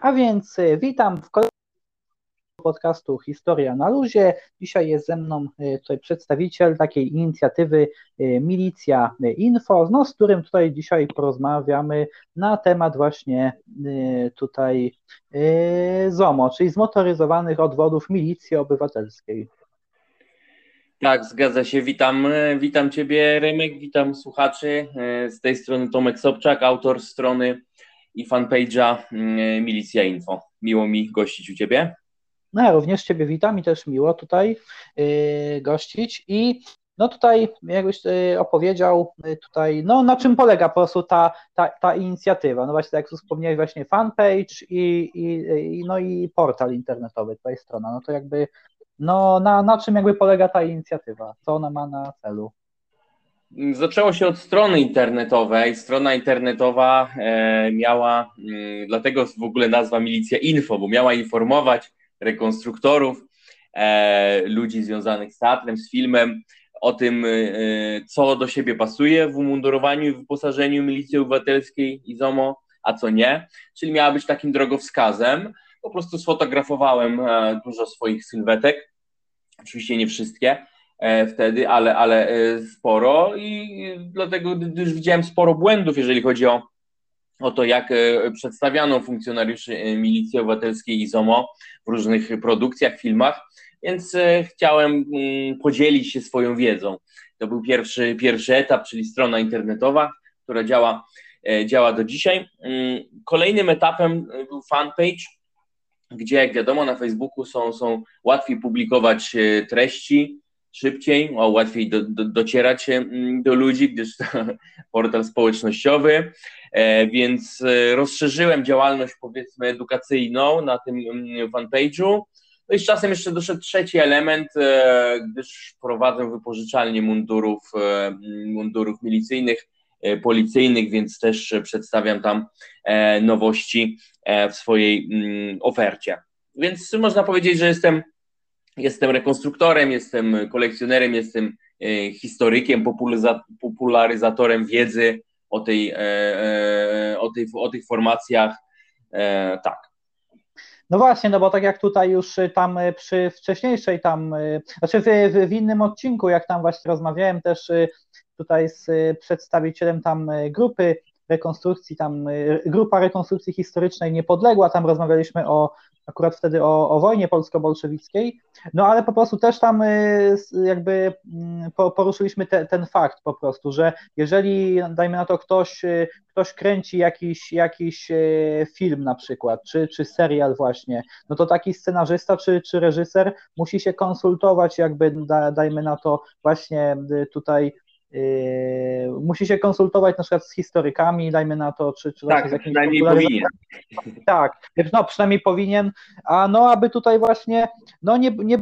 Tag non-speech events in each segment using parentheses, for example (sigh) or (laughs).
A więc e, witam w kolejnym podcastu Historia na luzie. Dzisiaj jest ze mną e, tutaj przedstawiciel takiej inicjatywy e, Milicja Info, no, z którym tutaj dzisiaj porozmawiamy na temat właśnie tutaj ZOMO, czyli zmotoryzowanych odwodów Milicji Obywatelskiej. Tak, zgadza się. Witam, witam Ciebie, Remek, witam słuchaczy. Z tej strony Tomek Sobczak, autor strony i fanpage'a mm, Milicja Info. Miło mi gościć u Ciebie. No ja również Ciebie witam i też miło tutaj yy, gościć i no tutaj jakbyś yy, opowiedział yy, tutaj, no na czym polega po prostu ta, ta, ta inicjatywa, no właśnie tak jak wspomniałeś właśnie fanpage i, i, i, no i portal internetowy, tutaj strona, no to jakby no na, na czym jakby polega ta inicjatywa, co ona ma na celu? Zaczęło się od strony internetowej. Strona internetowa e, miała, mm, dlatego w ogóle nazwa Milicja Info, bo miała informować rekonstruktorów, e, ludzi związanych z teatrem, z filmem, o tym, e, co do siebie pasuje w umundurowaniu i wyposażeniu Milicji Obywatelskiej i ZOMO, a co nie. Czyli miała być takim drogowskazem. Po prostu sfotografowałem dużo swoich sylwetek, oczywiście nie wszystkie wtedy, ale, ale e, sporo i dlatego już widziałem sporo błędów, jeżeli chodzi o, o to, jak e, przedstawiano funkcjonariuszy Milicji Obywatelskiej i ZOMO w różnych produkcjach, filmach, więc chciałem mm, podzielić się swoją wiedzą. To był pierwszy, pierwszy etap, czyli strona internetowa, która działa, działa do dzisiaj. Mm, kolejnym etapem był fanpage, gdzie jak wiadomo na Facebooku są, są łatwiej publikować treści, szybciej, o, łatwiej do, do, docierać mm, do ludzi, gdyż to (laughs) portal społecznościowy, e, więc e, rozszerzyłem działalność powiedzmy edukacyjną na tym mm, fanpage'u. No i z czasem jeszcze doszedł trzeci element, e, gdyż prowadzę wypożyczalnię mundurów, mundurów milicyjnych, policyjnych, więc też przedstawiam tam nowości w swojej mm, ofercie. Więc można powiedzieć, że jestem Jestem rekonstruktorem, jestem kolekcjonerem, jestem e, historykiem, popularyzatorem wiedzy o, tej, e, e, o, tej, o tych formacjach. Tak. No właśnie, no bo tak jak tutaj już tam przy wcześniejszej tam, znaczy w, w innym odcinku, jak tam właśnie rozmawiałem też tutaj z przedstawicielem tam grupy rekonstrukcji, tam grupa rekonstrukcji historycznej niepodległa, tam rozmawialiśmy o akurat wtedy o, o wojnie polsko-bolszewickiej, no ale po prostu też tam y, jakby mm, poruszyliśmy te, ten fakt po prostu, że jeżeli, dajmy na to, ktoś, y, ktoś kręci jakiś, jakiś y, film na przykład, czy, czy serial właśnie, no to taki scenarzysta czy, czy reżyser musi się konsultować jakby, dajmy na to, właśnie tutaj musi się konsultować na przykład z historykami, dajmy na to, czy, czy tak, z jakimś przynajmniej powinien. Tak, no przynajmniej powinien, a no aby tutaj właśnie, no nie, nie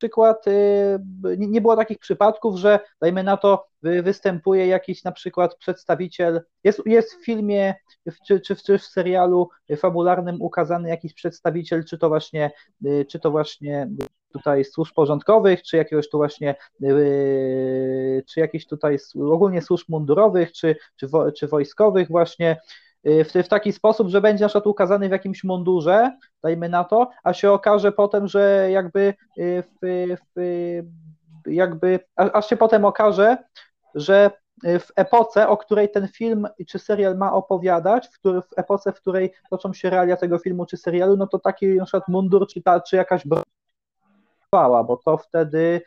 przykład yy, nie było takich przypadków, że dajmy na to występuje jakiś na przykład przedstawiciel, jest, jest w filmie czy, czy, czy w serialu fabularnym ukazany jakiś przedstawiciel, czy to właśnie, yy, czy to właśnie tutaj służb porządkowych, czy jakiegoś tu właśnie, yy, czy jakichś tutaj ogólnie służb mundurowych, czy, czy, wo, czy wojskowych właśnie, w, w, taki sposób, że będzie na przykład ukazany w jakimś mundurze, dajmy na to, a się okaże potem, że jakby yy, w, w, jakby, aż się potem okaże, że w epoce, o której ten film czy serial ma opowiadać, w, który, w epoce, w której toczą się realia tego filmu czy serialu, no to taki na przykład mundur czy, ta, czy jakaś broń bo to wtedy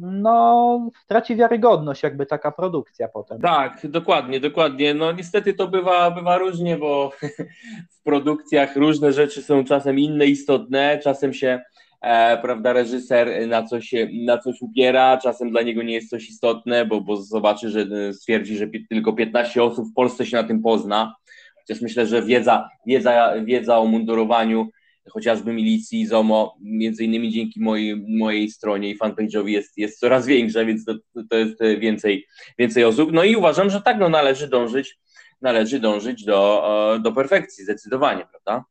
no, traci wiarygodność jakby taka produkcja potem. Tak, dokładnie, dokładnie. No niestety to bywa, bywa różnie, bo (laughs) w produkcjach różne rzeczy są czasem inne, istotne, czasem się e, prawda, reżyser na coś, na coś upiera, czasem dla niego nie jest coś istotne, bo, bo zobaczy, że e, stwierdzi, że tylko 15 osób w Polsce się na tym pozna. Chociaż myślę, że wiedza, wiedza, wiedza o mundurowaniu chociażby milicji ZOMO, między innymi dzięki mojej, mojej stronie i fanpage'owi jest, jest coraz większa, więc to, to jest więcej, więcej osób. No i uważam, że tak no, należy dążyć, należy dążyć do, do perfekcji, zdecydowanie, prawda?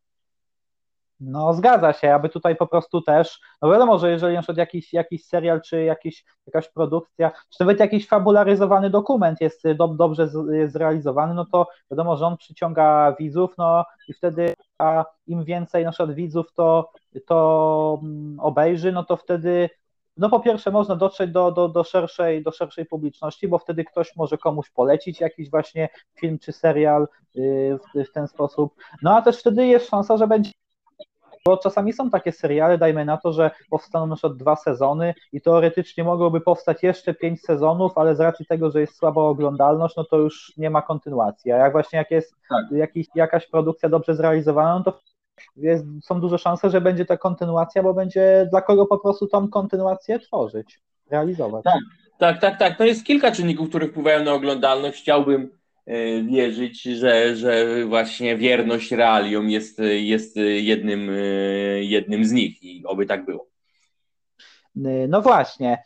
No zgadza się, aby tutaj po prostu też, no wiadomo, że jeżeli na przykład jakiś, jakiś serial, czy jakiś, jakaś produkcja, czy nawet jakiś fabularyzowany dokument jest do, dobrze z, zrealizowany, no to wiadomo, że on przyciąga widzów, no i wtedy a im więcej na przykład widzów to, to mm, obejrzy, no to wtedy no po pierwsze można dotrzeć do, do, do, szerszej, do szerszej publiczności, bo wtedy ktoś może komuś polecić jakiś właśnie film czy serial y, w, w ten sposób. No a też wtedy jest szansa, że będzie bo czasami są takie seriale, dajmy na to, że powstaną na przykład dwa sezony i teoretycznie mogłoby powstać jeszcze pięć sezonów, ale z racji tego, że jest słaba oglądalność, no to już nie ma kontynuacji. A jak właśnie jak jest tak. jakiś, jakaś produkcja dobrze zrealizowana, no to jest, są duże szanse, że będzie ta kontynuacja, bo będzie dla kogo po prostu tą kontynuację tworzyć, realizować. Tak, tak, tak, tak. To jest kilka czynników, które wpływają na oglądalność. Chciałbym wierzyć, że, że właśnie wierność realiom jest, jest jednym, e, jednym z nich i oby tak było. No właśnie.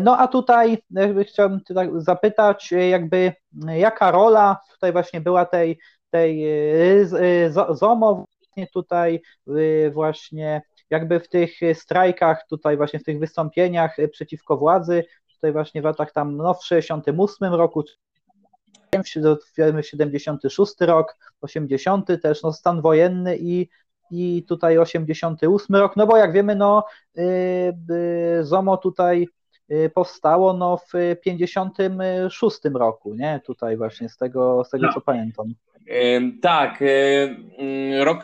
No a tutaj chciałbym zapytać, jakby jaka rola tutaj właśnie była tej, tej ZOMO tutaj y, właśnie jakby w tych strajkach, tutaj właśnie w tych wystąpieniach przeciwko władzy, tutaj właśnie w latach tam no w 68 roku, 76 rok, 80 też no stan wojenny i i tutaj 88 rok, no bo jak wiemy, no y, y, ZOMO tutaj powstało no w 56 roku, nie? Tutaj właśnie z tego, z tego no. co pamiętam. Tak, rok,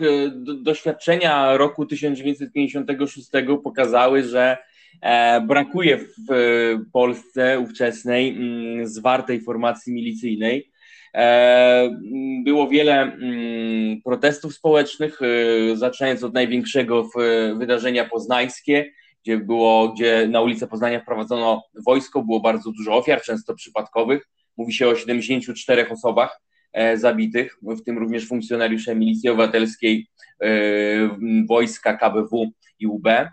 doświadczenia roku 1956 pokazały, że brakuje w Polsce ówczesnej mm, zwartej formacji milicyjnej. E, było wiele mm, protestów społecznych, e, zaczynając od największego wydarzenia poznańskie, gdzie było, gdzie na ulicę Poznania wprowadzono wojsko, było bardzo dużo ofiar, często przypadkowych. Mówi się o 74 osobach E, zabitych, w tym również funkcjonariusze Milicji Obywatelskiej, e, wojska KBW i UB, e,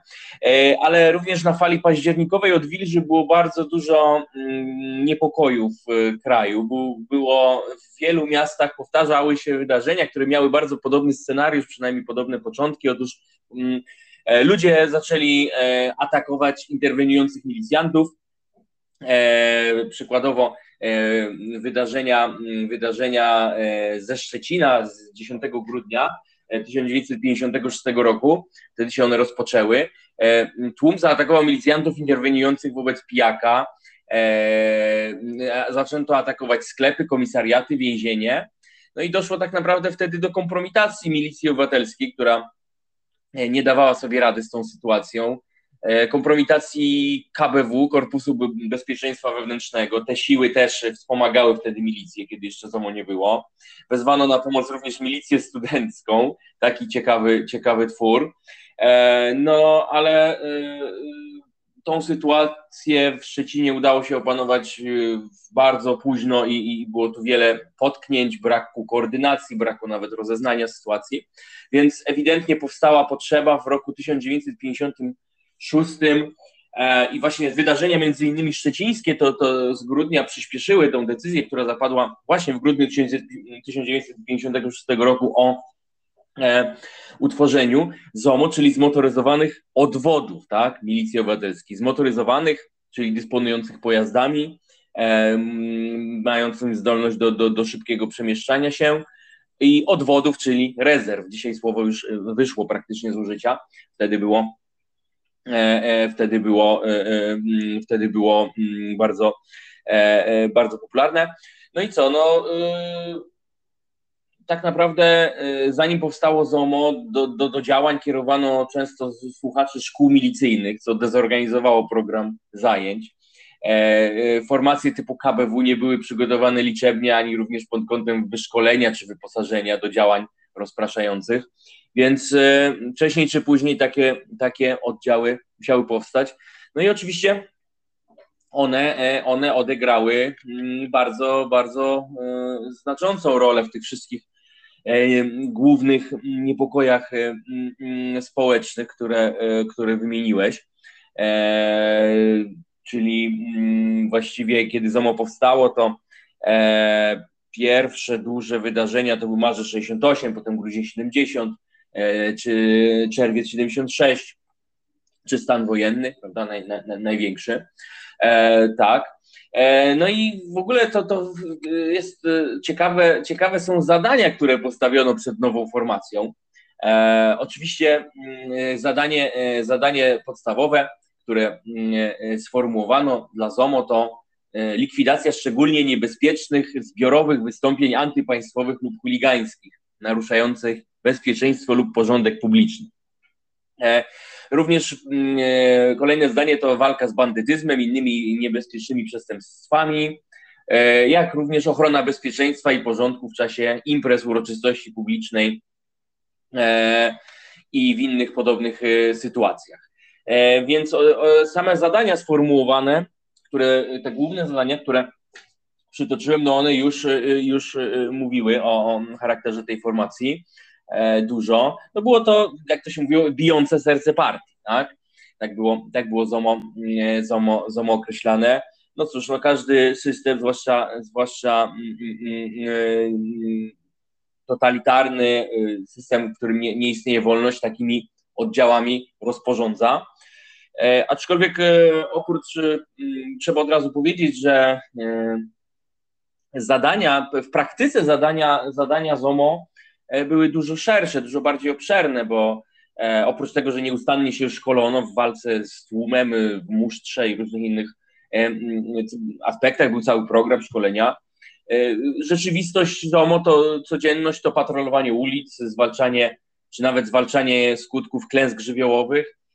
ale również na fali październikowej odwilży było bardzo dużo mm, niepokoju w kraju. Było w wielu miastach powtarzały się wydarzenia, które miały bardzo podobny scenariusz, przynajmniej podobne początki. Otóż mm, ludzie zaczęli atakować interweniujących milicjantów. Przykładowo E, wydarzenia, mm, wydarzenia e, ze Szczecina z 10 grudnia 1956 e, roku, wtedy się one rozpoczęły. Tłum zaatakował milicjantów interweniujących wobec pijaka. Zaczęto atakować sklepy, komisariaty, więzienie. No i doszło tak naprawdę wtedy do kompromitacji milicji obywatelskiej, która nie dawała sobie rady z tą sytuacją. E, kompromitacji KBW, Korpusu Bezpieczeństwa Wewnętrznego. Te siły też wspomagały wtedy milicję, kiedy jeszcze ZOMO nie było. Wezwano na pomoc również milicję studencką, taki ciekawy, ciekawy twór. E, no, ale e, tą sytuację w Szczecinie udało się opanować bardzo późno i, i było tu wiele potknięć, braku koordynacji, braku nawet rozeznania sytuacji, więc ewidentnie powstała potrzeba w roku 1950 szóstym e, i właśnie wydarzenia między innymi szczecińskie to, to z grudnia przyspieszyły tą decyzję, która zapadła właśnie w grudniu 1956 roku o e, utworzeniu ZOMO, czyli zmotoryzowanych odwodów, tak, milicji obywatelskiej, zmotoryzowanych, czyli dysponujących pojazdami, e, zdolność do, do, do szybkiego przemieszczania się, i odwodów, czyli rezerw. Dzisiaj słowo już wyszło praktycznie z użycia. Wtedy było E, e, wtedy było, e, mm, wtedy było mm, bardzo, bardzo popularne. No i co, no tak naprawdę zanim powstało ZOMO, do, do, do działań kierowano często słuchaczy szkół milicyjnych, co dezorganizowało program zajęć. Formacje typu KBW nie były przygotowane liczebnie, ani również pod kątem wyszkolenia czy wyposażenia do działań rozpraszających. Więc e, wcześniej czy później takie, takie oddziały musiały powstać. No i oczywiście one, e, one odegrały mm, bardzo, bardzo e, znaczącą rolę w tych wszystkich głównych niepokojach mm, społecznych, które, które wymieniłeś. Czyli mm, właściwie kiedy ZOMO powstało, to pierwsze duże wydarzenia to był marzec 68, potem grudzień 70, czy czerwiec 76, czy stan wojenny, prawda, naj, naj, największy. Tak. No i w ogóle to, to jest ciekawe, ciekawe są zadania, które postawiono przed nową formacją. Oczywiście mm, zadanie, zadanie podstawowe, które mm, sformułowano dla ZOMO to E, likwidacja szczególnie niebezpiecznych, zbiorowych wystąpień antypaństwowych lub chuligańskich, naruszających bezpieczeństwo lub porządek publiczny. E, również mm, e, kolejne zdanie to walka z bandytyzmem, innymi niebezpiecznymi przestępstwami, jak również ochrona bezpieczeństwa i porządku w czasie imprez, uroczystości publicznej i w innych podobnych sytuacjach. Więc same zadania sformułowane które, te główne zadania, które przytoczyłem, no one już, już mówiły o charakterze tej formacji e, dużo. No było to, jak to się mówiło, bijące serce partii, tak? Tak było, tak było ZOMO, mm, ZOMO, ZOMO określane. No cóż, no każdy system, zwłaszcza, zwłaszcza mm, mm, totalitarny system, w którym nie, nie istnieje wolność, takimi oddziałami rozporządza. E, aczkolwiek e, oprócz, e, trzeba od razu powiedzieć, że zadania, w praktyce zadania, zadania ZOMO były dużo szersze, dużo bardziej obszerne, bo oprócz tego, że nieustannie się szkolono w walce z tłumem, w musztrze i różnych innych aspektach, był cały program szkolenia. Rzeczywistość ZOMO to codzienność to patrolowanie ulic, zwalczanie, czy nawet zwalczanie skutków klęsk żywiołowych, E,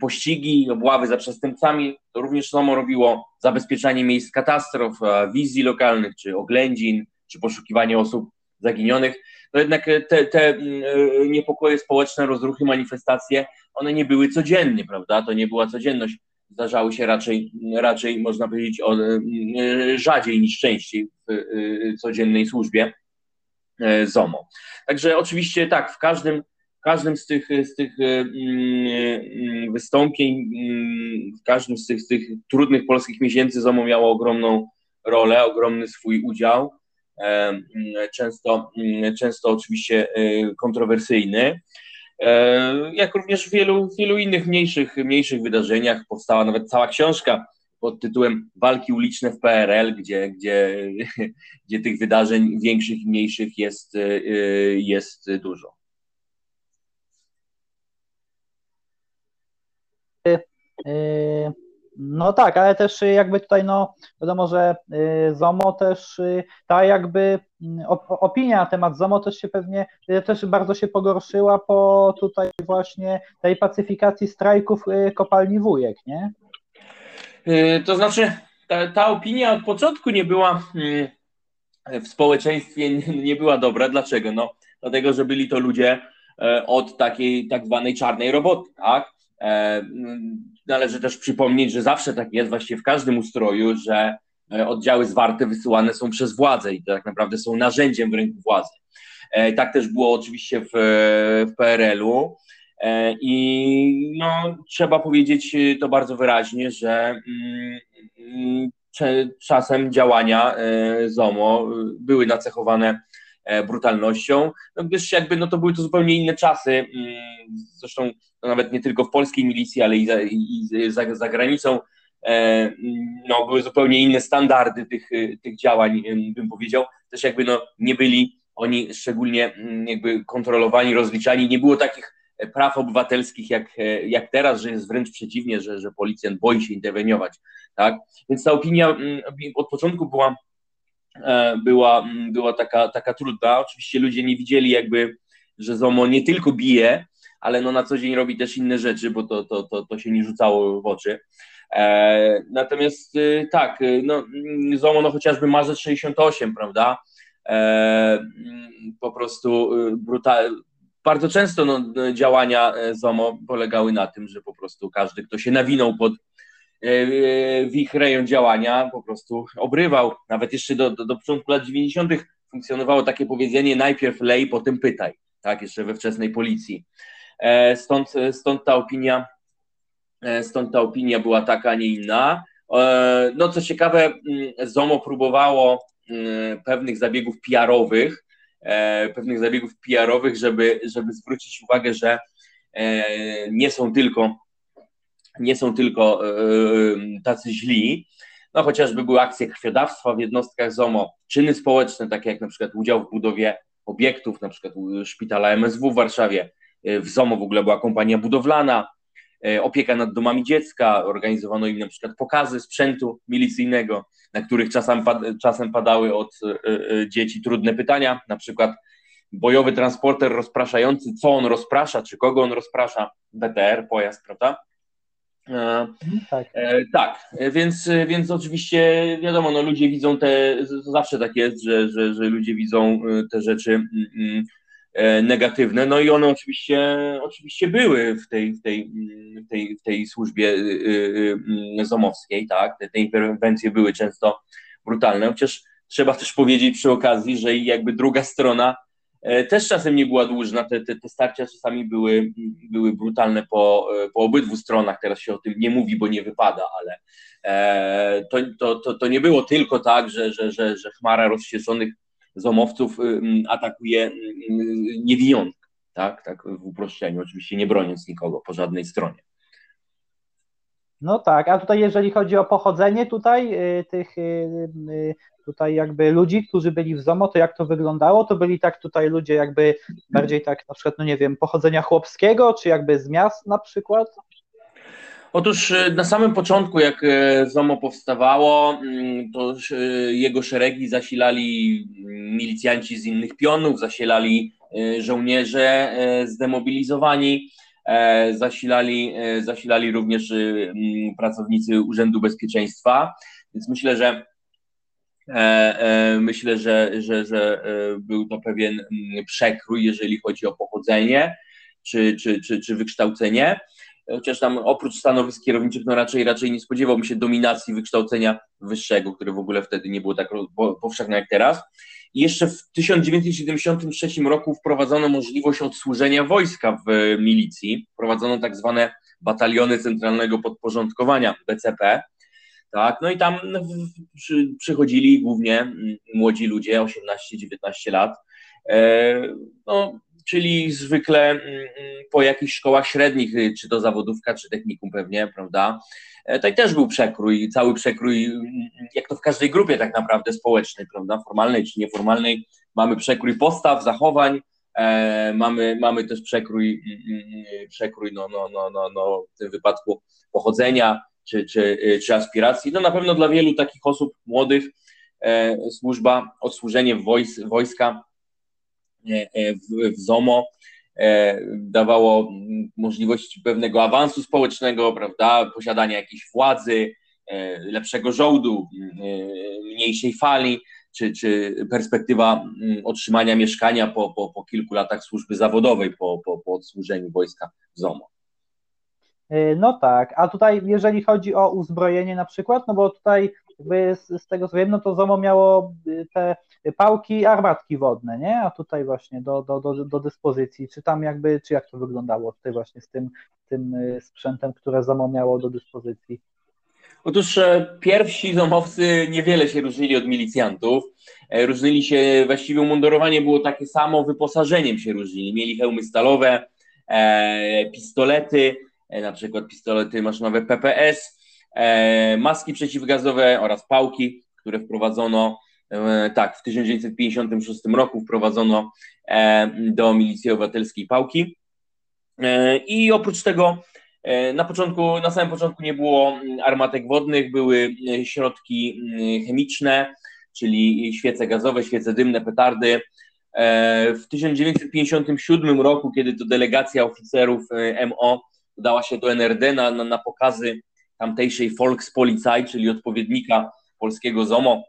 pościgi, obławy za przestępcami. To również samo robiło zabezpieczanie miejsc katastrof, wizji lokalnych, czy oględzin, czy poszukiwanie osób zaginionych. No jednak te, te mm, e, niepokoje społeczne, rozruchy, manifestacje, one nie były codziennie, prawda? To nie była codzienność. Zdarzały się raczej, raczej można powiedzieć, o, e, rzadziej niż częściej w codziennej służbie ZOMO. Także oczywiście tak, w każdym w każdym z tych, z tych e, mm, mm, wystąpień, mm, w każdym z tych, z tych trudnych polskich miesięcy ZOMO miało ogromną rolę, ogromny swój udział, e, często, często oczywiście e, kontrowersyjny. Jak również w wielu, wielu innych mniejszych, mniejszych wydarzeniach powstała nawet cała książka pod tytułem Walki uliczne w PRL, gdzie, gdzie, (laughs) gdzie tych wydarzeń większych i mniejszych jest, jest dużo. Y, no tak, ale też jakby tutaj, no wiadomo, że y, ZOMO też, y, ta jakby mm, opinia na temat ZOMO też się pewnie, też bardzo się pogorszyła po tutaj właśnie tej pacyfikacji strajków kopalni Wujek, nie? To znaczy, ta, ta opinia od początku nie była w społeczeństwie, nie była dobra. Dlaczego? No, dlatego, że byli to ludzie e, od takiej tak zwanej czarnej roboty, tak? E, należy też przypomnieć, że zawsze tak jest właśnie w każdym ustroju, że e, oddziały zwarte wysyłane są przez władzę i tak naprawdę są narzędziem w ręku władzy. E, tak też było oczywiście w, w PRL-u. I no, trzeba powiedzieć to bardzo wyraźnie, że mm, czasem działania ZOMO były nacechowane brutalnością, no, gdyż jakby no, to były to zupełnie inne czasy. Mm, zresztą no nawet nie tylko w polskiej milicji, ale i za, i za, za granicą, e, no, były zupełnie inne standardy tych, tych działań, bym powiedział. Też jakby no, nie byli oni szczególnie mm, jakby kontrolowani, rozliczani. Nie było takich praw obywatelskich jak, jak teraz, że jest wręcz przeciwnie, że, że policjant boi się interweniować. Tak? Więc ta opinia mm, od początku była, e, była, mm, była taka, taka trudna. Oczywiście ludzie nie widzieli jakby, że ZOMO nie tylko bije, ale no na co dzień robi też inne rzeczy, bo to, to, to, to się nie rzucało w oczy. E, natomiast y, tak, y, no, mm, ZOMO no chociażby marzec 68, prawda? E, mm, po prostu y, brutal, bardzo często no, działania e, ZOMO polegały na tym, że po prostu każdy, kto się nawinął pod e, w ich rejon działania, po prostu obrywał. Nawet jeszcze do, do, do początku lat 90. funkcjonowało takie powiedzenie najpierw lej, potem pytaj, tak, jeszcze we wczesnej policji. E, stąd, stąd ta opinia, e, stąd ta opinia była taka, a nie inna. E, no co ciekawe, mm, ZOMO próbowało mm, pewnych zabiegów PR-owych, pewnych zabiegów PR-owych, żeby, żeby zwrócić uwagę, że nie są tylko nie są tylko tacy źli, no chociażby były akcje krwiodawstwa w jednostkach ZOMO, czyny społeczne, takie jak na przykład udział w budowie obiektów, na przykład szpitala MSW w Warszawie, w ZOMO w ogóle była kompania budowlana, E, opieka nad domami dziecka, organizowano im na przykład pokazy sprzętu milicyjnego, na których czasem, czasem padały od e, e, dzieci trudne pytania, na przykład bojowy transporter rozpraszający, co on rozprasza, czy kogo on rozprasza, BTR, pojazd, prawda? Tak. E, tak, więc, więc oczywiście wiadomo, no ludzie widzą te, zawsze tak jest, że, że, że ludzie widzą te rzeczy mm, mm, E, negatywne. No i one oczywiście, oczywiście były w tej, w tej, w tej, w tej służbie y, y, y, zomowskiej, tak? Te, te interwencje były często brutalne, chociaż trzeba też powiedzieć przy okazji, że jakby druga strona też czasem nie była dłużna, te, te, te starcia czasami były, były brutalne po, po obydwu stronach, teraz się o tym nie mówi, bo nie wypada, ale e, to, to, to, to nie było tylko tak, że, że, że, że chmara rozświeconych zomowców y, atakuje niewiniątka, tak, tak w uproszczeniu, oczywiście nie broniąc nikogo po żadnej stronie. No tak, a tutaj jeżeli chodzi o pochodzenie tutaj y, tych tutaj jakby ludzi, którzy byli w ZOMO, to jak to wyglądało? To byli tak tutaj ludzie jakby bardziej tak na przykład, no nie wiem, pochodzenia chłopskiego, czy jakby z miast na przykład? Otóż na samym początku, jak ZOMO powstawało, mm, to jego szeregi zasilali mm, milicjanci z innych pionów, zasilali żołnierze zdemobilizowani, zasilali, zasilali również mm, pracownicy Urzędu Bezpieczeństwa, więc myślę, że myślę, że, że, że był to pewien przekrój, jeżeli chodzi o pochodzenie czy, czy, czy, czy wykształcenie chociaż tam oprócz stanowisk kierowniczych, no raczej, raczej nie spodziewałbym się dominacji wykształcenia wyższego, które w ogóle wtedy nie było tak powszechne jak teraz. I jeszcze w 1973 roku wprowadzono możliwość odsłużenia wojska w milicji. Wprowadzono tak zwane bataliony centralnego podporządkowania, BCP. Tak, no i tam przy, przychodzili głównie młodzi ludzie, 18-19 lat. E, no, czyli zwykle mm, mm, po jakichś szkołach średnich, y, czy to zawodówka, czy technikum pewnie, prawda? E, tutaj też był przekrój, cały przekrój, mm, jak to w każdej grupie tak naprawdę społecznej, prawda, formalnej czy nieformalnej, mamy przekrój postaw, zachowań, e, mamy, mamy też przekrój, przekrój no, no, no, no, no, w tym wypadku pochodzenia czy, czy, y, czy aspiracji. No na pewno dla wielu takich osób młodych e, służba, odsłużenie wojs, wojska w, w ZOMO e, dawało możliwość pewnego awansu społecznego, prawda, posiadania jakiejś władzy, lepszego żołdu, mniejszej fali, czy, czy perspektywa otrzymania mieszkania po, po, po kilku latach służby zawodowej, po, po, po odsłużeniu wojska w ZOMO. No tak, a tutaj jeżeli chodzi o uzbrojenie na przykład, no bo tutaj jakby z, z tego co wiem, no to ZOMO miało y, te pałki armatki wodne, nie? A tutaj właśnie do, do, do, do dyspozycji. Czy tam jakby, czy jak to wyglądało tutaj właśnie z tym, tym y, sprzętem, które ZOMO miało do dyspozycji? Otóż e, pierwsi zomowcy niewiele się różnili od milicjantów. E, różnili się, właściwie umundurowanie było takie samo, wyposażeniem się różnili. Mieli hełmy stalowe, e, pistolety, na przykład pistolety maszynowe PPS, maski przeciwgazowe oraz pałki, które wprowadzono e, tak, w 1956 roku wprowadzono e, do milicji obywatelskiej pałki. I oprócz tego na początku, na samym początku nie było armatek wodnych, były środki chemiczne, czyli świece gazowe, świece dymne, petardy. W 1957 roku, kiedy to delegacja oficerów MO udała się do NRD na, na, na pokazy tamtejszej Volkspolizei, czyli odpowiednika polskiego ZOMO,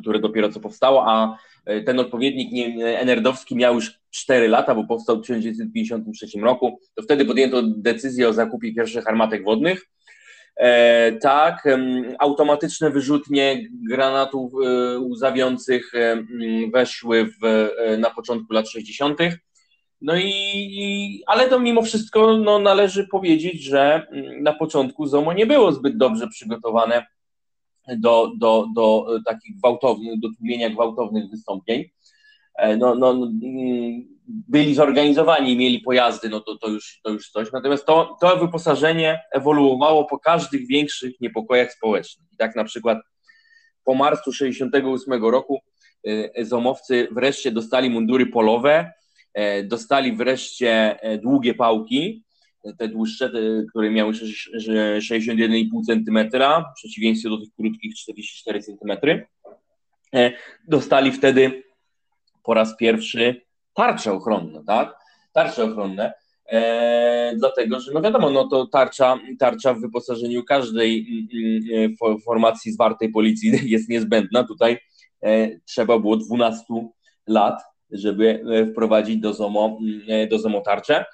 które dopiero co powstało, a e, ten odpowiednik NRD-owski miał już 4 lata, bo powstał w 1953 roku, to wtedy podjęto decyzję o zakupie pierwszych armatek wodnych. E, tak, automatyczne wyrzutnie granatów e, łzawiących e, weszły w, e, na początku lat 60. No i, ale to mimo wszystko no, należy powiedzieć, że mm, na początku ZOMO nie było zbyt dobrze przygotowane do, do, do takich gwałtownych, do tłumienia gwałtownych wystąpień. no, no, mm, byli zorganizowani mieli pojazdy, no to, to, już, to już coś. Natomiast to, to wyposażenie ewoluowało po każdych większych niepokojach społecznych. I tak na przykład po marcu 68 roku zomowcy wreszcie dostali mundury polowe, dostali wreszcie długie pałki, te dłuższe, te, które miały 61,5 cm, w przeciwieństwie do tych krótkich 44 cm, e, dostali wtedy po raz pierwszy tarcze ochronne, tak? Tarcze ochronne, e, dlatego, że no wiadomo, no to tarcza, tarcza w wyposażeniu każdej mm, mm, formacji zwartej policji (laughs) jest niezbędna. Tutaj e, trzeba było 12 lat, żeby e, wprowadzić do ZOMO, mm, do ZOMO tarczę.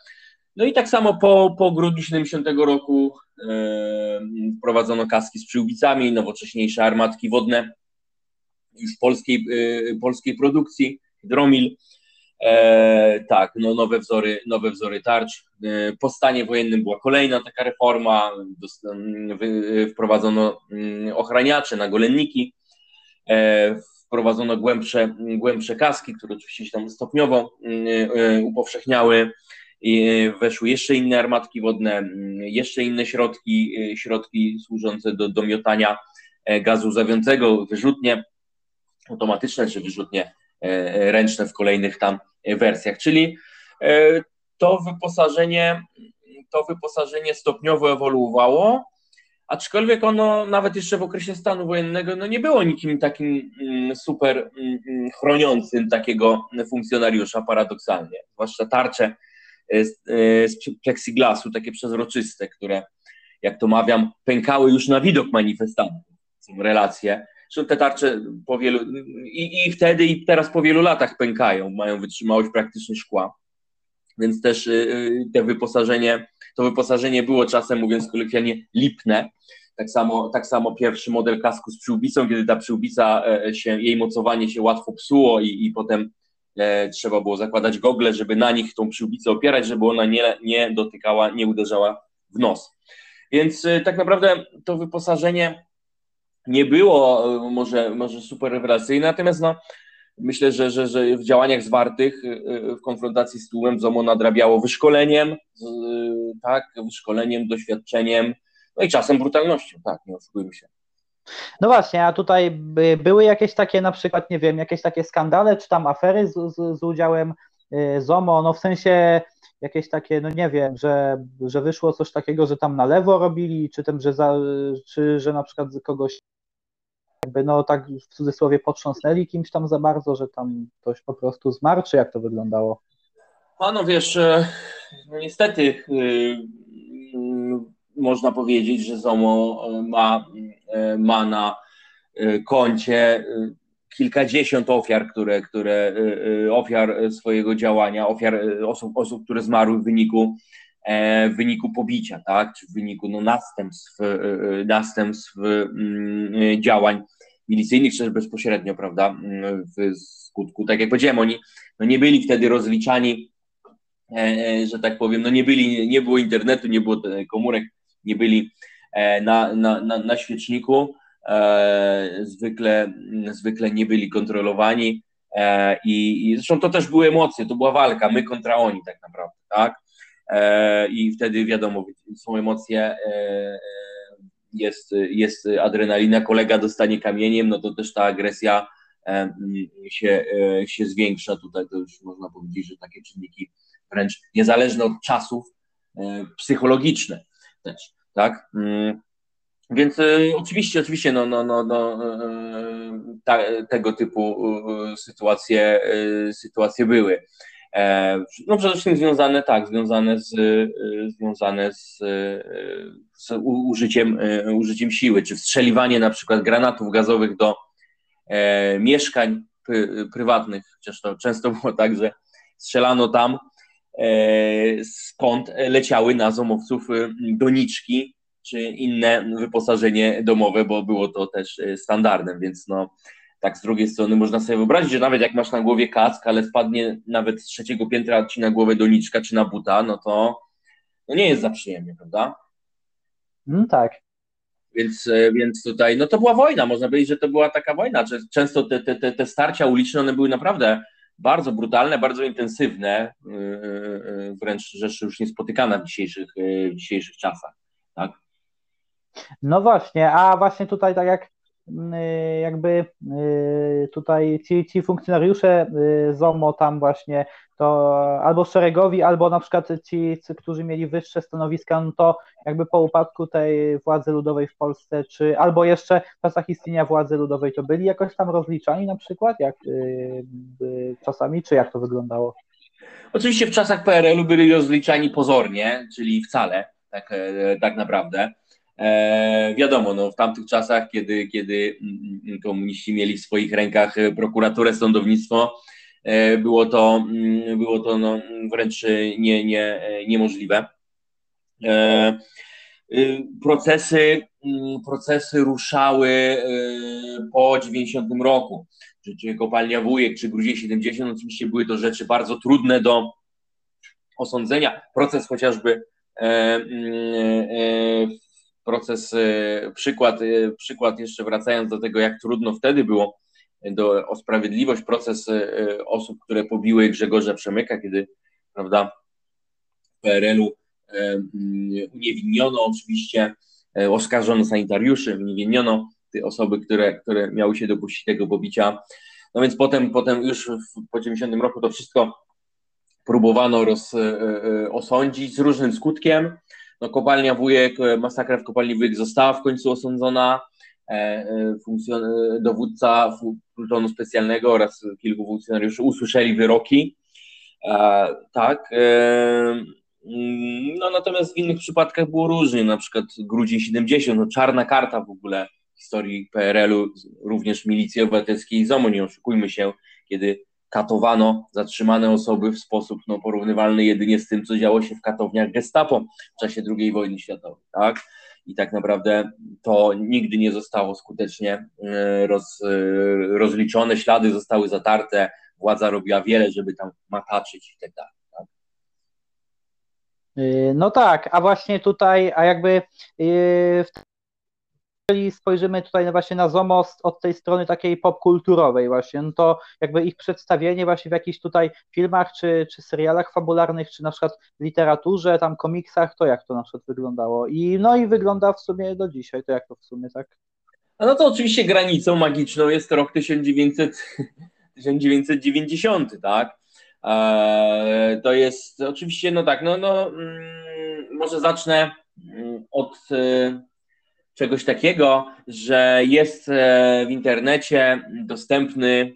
No i tak samo po, po grudniu 70 roku e, wprowadzono kaski z przyłbicami, nowocześniejsze armatki wodne już polskiej, e, polskiej produkcji, Dromil. E, tak, no nowe wzory, nowe wzory tarcz. E, po stanie wojennym była kolejna taka reforma, wprowadzono mm, ochraniacze, nagolenniki, e, wprowadzono głębsze, głębsze kaski, które oczywiście się tam stopniowo mm, e, upowszechniały weszły jeszcze inne armatki wodne, mm, jeszcze inne środki, y, środki służące do, do miotania e, gazu zawiącego, wyrzutnie automatyczne czy wyrzutnie e, ręczne w kolejnych tam wersjach. Czyli e, to wyposażenie, to wyposażenie stopniowo ewoluowało, aczkolwiek ono nawet jeszcze w okresie stanu wojennego no nie było nikim takim mm, super mm, chroniącym takiego funkcjonariusza paradoksalnie, zwłaszcza tarcze z, z plexiglasu, takie przezroczyste, które, jak to mawiam, pękały już na widok manifestantów. Są relacje. Zresztą te tarcze po wielu, i, i wtedy, i teraz po wielu latach pękają, mają wytrzymałość praktycznie szkła. Więc też y, y, te wyposażenie, to wyposażenie było czasem, mówiąc kolokwialnie, lipne. Tak samo, tak samo pierwszy model kasku z przyłbicą, kiedy ta przyłbica, e, się, jej mocowanie się łatwo psuło i, i potem E, trzeba było zakładać gogle, żeby na nich tą przyłbicę opierać, żeby ona nie, nie dotykała, nie uderzała w nos. Więc e, tak naprawdę to wyposażenie nie było e, może, może super rewelacyjne, natomiast no, myślę, że, że, że w działaniach zwartych w konfrontacji z tłumem ZOMO nadrabiało wyszkoleniem, tak, wyszkoleniem, doświadczeniem, no i czasem brutalnością, tak, nie oszukujmy się. No właśnie, a tutaj by, były jakieś takie na przykład, nie wiem, jakieś takie skandale, czy tam afery z, z, z udziałem y, ZOMO, no w sensie jakieś takie, no nie wiem, że, że wyszło coś takiego, że tam na lewo robili, czy tym, że, za, czy że na przykład kogoś jakby no tak w cudzysłowie potrząsnęli kimś tam za bardzo, że tam ktoś po prostu zmarł, czy jak to wyglądało? A no wiesz, no niestety yy, można powiedzieć, że ZOMO e, ma, ma na koncie kilkadziesiąt ofiar, które, które ofiar swojego działania, ofiar osób, osób które zmarły w wyniku, w wyniku pobicia, tak, czy w wyniku no, następstw, następstw mm, działań milicyjnych, czy też bezpośrednio, prawda, w skutku, tak jak powiedziałem, oni no, nie byli wtedy rozliczani, że tak powiem, no nie byli, nie było internetu, nie było komórek nie byli e, na, na, na, na świeczniku, e, zwykle, zwykle nie byli kontrolowani e, i, i zresztą to też były emocje, to była walka, my kontra oni tak naprawdę, tak? I wtedy wiadomo, są emocje, jest, jest adrenalina, kolega dostanie kamieniem, no to też ta agresja się, się zwiększa. Tutaj to już można powiedzieć, że takie czynniki wręcz niezależne od czasów psychologiczne też tak? Mm. Więc oczywiście, oczywiście, no, no, no, no, ta, tego typu sytuacje, sytuacje były. E, no przede wszystkim związane, tak, związane z, związane z, z użyciem, użyciem siły, czy wstrzeliwanie na przykład granatów gazowych do e, mieszkań prywatnych, chociaż to często było tak, że strzelano tam, E, skąd leciały na zomowców y, doniczki czy inne wyposażenie domowe, bo było to też standardem, więc no tak z drugiej strony można sobie wyobrazić, że nawet jak masz na głowie kask, ale spadnie nawet z trzeciego piętra ci na głowę doniczka czy na buta, no to no nie jest za przyjemnie, prawda? No tak. Więc, e, więc tutaj, no to była wojna, można powiedzieć, że to była taka wojna. Często te, te, te starcia uliczne, one były naprawdę bardzo brutalne, bardzo intensywne, wręcz rzecz już niespotykana w dzisiejszych, w dzisiejszych czasach. Tak? No właśnie, a właśnie tutaj tak jak jakby tutaj ci, ci funkcjonariusze ZOMO tam właśnie to albo szeregowi, albo na przykład ci, którzy mieli wyższe stanowiska, no to jakby po upadku tej władzy ludowej w Polsce, czy albo jeszcze w czasach istnienia władzy ludowej, to byli jakoś tam rozliczani na przykład, jak czasami, czy jak to wyglądało? Oczywiście w czasach PRL-u byli rozliczani pozornie, czyli wcale, tak, e, tak naprawdę. E, wiadomo, no, w tamtych czasach, kiedy, kiedy mm, mm, komuniści mieli w swoich rękach prokuraturę, sądownictwo, E, było to, mm, było to no, wręcz nie, nie, niemożliwe. E, y, procesy, procesy ruszały e, po 90 roku, czy, czy kopalnia Wujek, czy Gruzie 70, oczywiście były to rzeczy bardzo trudne do osądzenia. Proces chociażby mm, proces, przykład, przykład jeszcze wracając do tego, jak trudno wtedy było do, o sprawiedliwość proces e, osób, które pobiły Grzegorza Przemyka, kiedy prawda, w PRL-u e, uniewinniono oczywiście, e, oskarżono sanitariuszy, uniewinniono te osoby, które, które miały się dopuścić tego pobicia. No więc potem, potem już w, po 90 roku to wszystko próbowano roz, osądzić z różnym skutkiem. No, kopalnia Wujek, masakra w kopalni Wujek została w końcu osądzona. Dowódca plutonu specjalnego oraz kilku funkcjonariuszy usłyszeli wyroki. E, tak. E, no natomiast w innych przypadkach było różnie, na przykład grudzień 70, no czarna karta w ogóle historii PRL-u, również milicji obywatelskiej ZOMO, nie oszukujmy się, kiedy katowano zatrzymane osoby w sposób no, porównywalny jedynie z tym, co działo się w katowniach gestapo w czasie II wojny światowej, tak? i tak naprawdę to nigdy nie zostało skutecznie e, roz, e, rozliczone, ślady zostały zatarte, władza robiła wiele, żeby tam mataczyć i tak dalej. Tak? E, no tak, a właśnie tutaj, a jakby w jeżeli spojrzymy tutaj właśnie na ZOMO od tej strony takiej popkulturowej właśnie, no to jakby ich przedstawienie właśnie w jakichś tutaj filmach, czy, czy serialach fabularnych, czy na przykład literaturze, tam komiksach, to jak to na przykład wyglądało? I no i wygląda w sumie do dzisiaj, to jak to w sumie, tak? A no to oczywiście granicą magiczną jest rok 1900, 1990, tak? Eee, to jest oczywiście, no tak, no, no mm, może zacznę mm, od czegoś takiego, że jest e, w internecie dostępny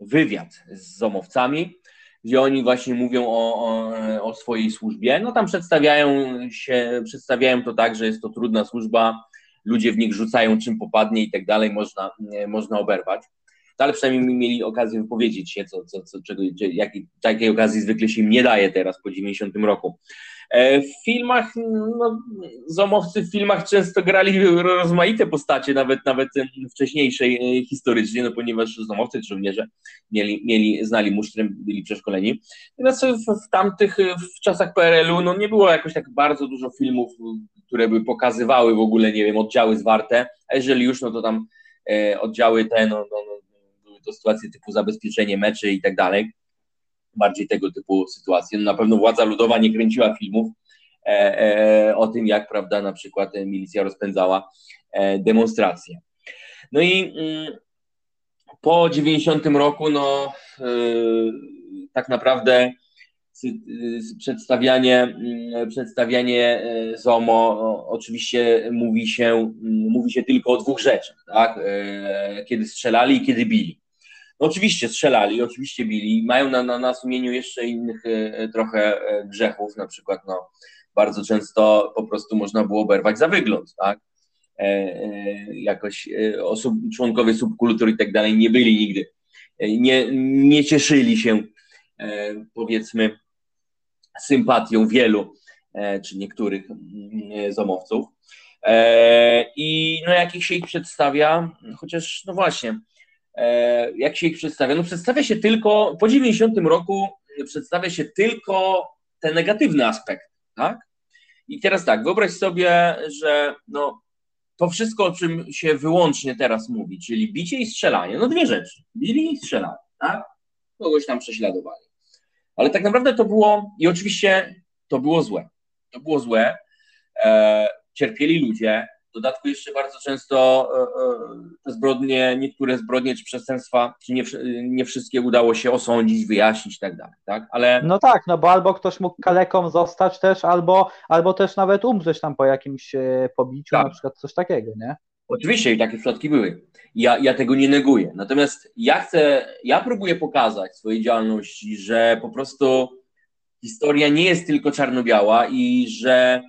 wywiad z zomowcami, gdzie oni właśnie mówią o, o, o, swojej służbie. No tam przedstawiają się, przedstawiają to tak, że jest to trudna służba, ludzie w nich rzucają czym popadnie i tak dalej, można, można oberwać. No, ale przynajmniej mieli okazję wypowiedzieć się, co, co, co, czego, jakiej, takiej okazji zwykle się im nie daje teraz po 90 roku. E, w filmach, no, zomowcy w filmach często grali rozmaite postacie, nawet nawet wcześniejszej e, historycznie, no ponieważ zomowcy czy żołnierze mieli, mieli, znali musztrę, byli przeszkoleni. Natomiast w, w tamtych, w czasach PRL-u, no nie było jakoś tak bardzo dużo filmów, które by pokazywały w ogóle, nie wiem, oddziały zwarte, a jeżeli już, no to tam e, oddziały te, no, no, no były to sytuacje typu zabezpieczenie meczy i tak dalej bardziej tego typu sytuacje. No na pewno władza ludowa nie kręciła filmów e, e, o tym, jak prawda, na przykład milicja rozpędzała e, demonstracje. No i mm, po 90 roku, no tak naprawdę przedstawianie, mm, przedstawianie ZOMO oczywiście mówi się, mówi się tylko o dwóch rzeczach, tak? kiedy strzelali i kiedy bili. No oczywiście strzelali, oczywiście bili, mają na, na, na sumieniu jeszcze innych e, trochę e, grzechów, na przykład no, bardzo często po prostu można było oberwać za wygląd, tak? E, e, jakoś e, osób, członkowie subkultur i tak dalej nie byli nigdy, nie, nie cieszyli się powiedzmy sympatią wielu czy niektórych zomowców. I no, jak ich się ich przedstawia, chociaż no właśnie, jak się ich przedstawia? No przedstawia się tylko, po 90 roku przedstawia się tylko ten negatywny aspekt, tak? I teraz tak, wyobraź sobie, że no, to wszystko, o czym się wyłącznie teraz mówi, czyli bicie i strzelanie, no dwie rzeczy, bili i strzelali, tak? kogoś tam prześladowali. Ale tak naprawdę to było, i oczywiście to było złe. To było złe. E, cierpieli ludzie, dodatku jeszcze bardzo często e, e, te zbrodnie, niektóre zbrodnie czy przestępstwa, czy nie, nie wszystkie udało się osądzić, wyjaśnić i tak dalej, tak? Ale... No tak, no bo albo ktoś mógł kaleką zostać też, albo, albo też nawet umrzeć tam po jakimś e, pobiciu, tak. na przykład coś takiego, nie? Oczywiście i takie przypadki były. Ja, ja tego nie neguję. Natomiast ja chcę, ja próbuję pokazać w swojej działalności, że po prostu historia nie jest tylko czarno-biała i że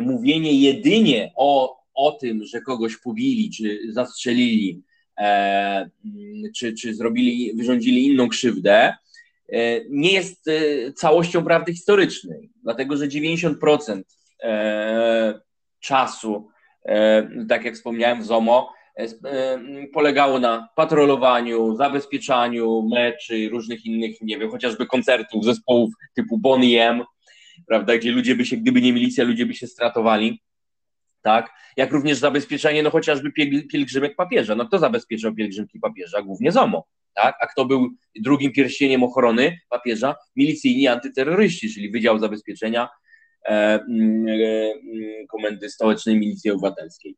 mówienie jedynie o o tym, że kogoś pobili, czy zastrzelili, e, czy, czy zrobili, wyrządzili inną krzywdę, e, nie jest e, całością prawdy historycznej, dlatego że 90% e, czasu, e, tak jak wspomniałem w ZOMO, e, polegało na patrolowaniu, zabezpieczaniu meczy, różnych innych, nie wiem, chociażby koncertów, zespołów typu Bonnie M, prawda, gdzie ludzie by się, gdyby nie milicja, ludzie by się stratowali tak? Jak również zabezpieczenie, no chociażby pielgrzymek papieża. No kto zabezpieczał pielgrzymki papieża? Głównie ZOMO, tak? A kto był drugim pierścieniem ochrony papieża? Milicyjni antyterroryści, czyli Wydział Zabezpieczenia e, mm, e, Komendy Stołecznej Milicji Obywatelskiej.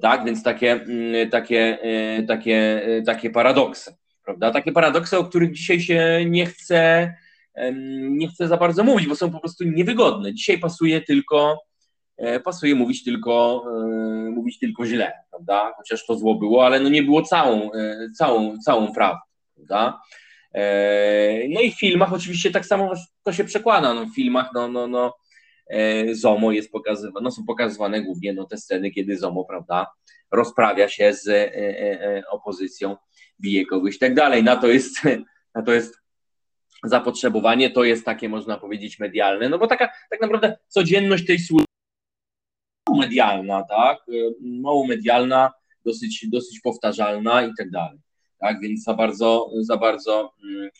Tak, więc takie, mm, takie, e, takie, e, takie paradoksy, prawda? Takie paradoksy, o których dzisiaj się nie chce, nie chcę za bardzo mówić, bo są po prostu niewygodne. Dzisiaj pasuje tylko pasuje mówić tylko, e, mówić tylko źle, prawda? Chociaż to zło było, ale no nie było całą, e, całą, całą prawdą, prawda? No i w filmach oczywiście tak samo to się przekłada. No w filmach no, no, no, ZOMO jest pokazywane, no są pokazywane głównie no, te sceny, kiedy ZOMO, prawda, rozprawia się z opozycją, bije kogoś i tak dalej. Na to jest, (laughs) na to jest zapotrzebowanie, to jest takie, można powiedzieć, medialne, no bo taka tak naprawdę codzienność tej służby medialna, tak? Mało medialna, dosyć, dosyć powtarzalna i tak dalej. Tak, więc za bardzo, za bardzo, mm,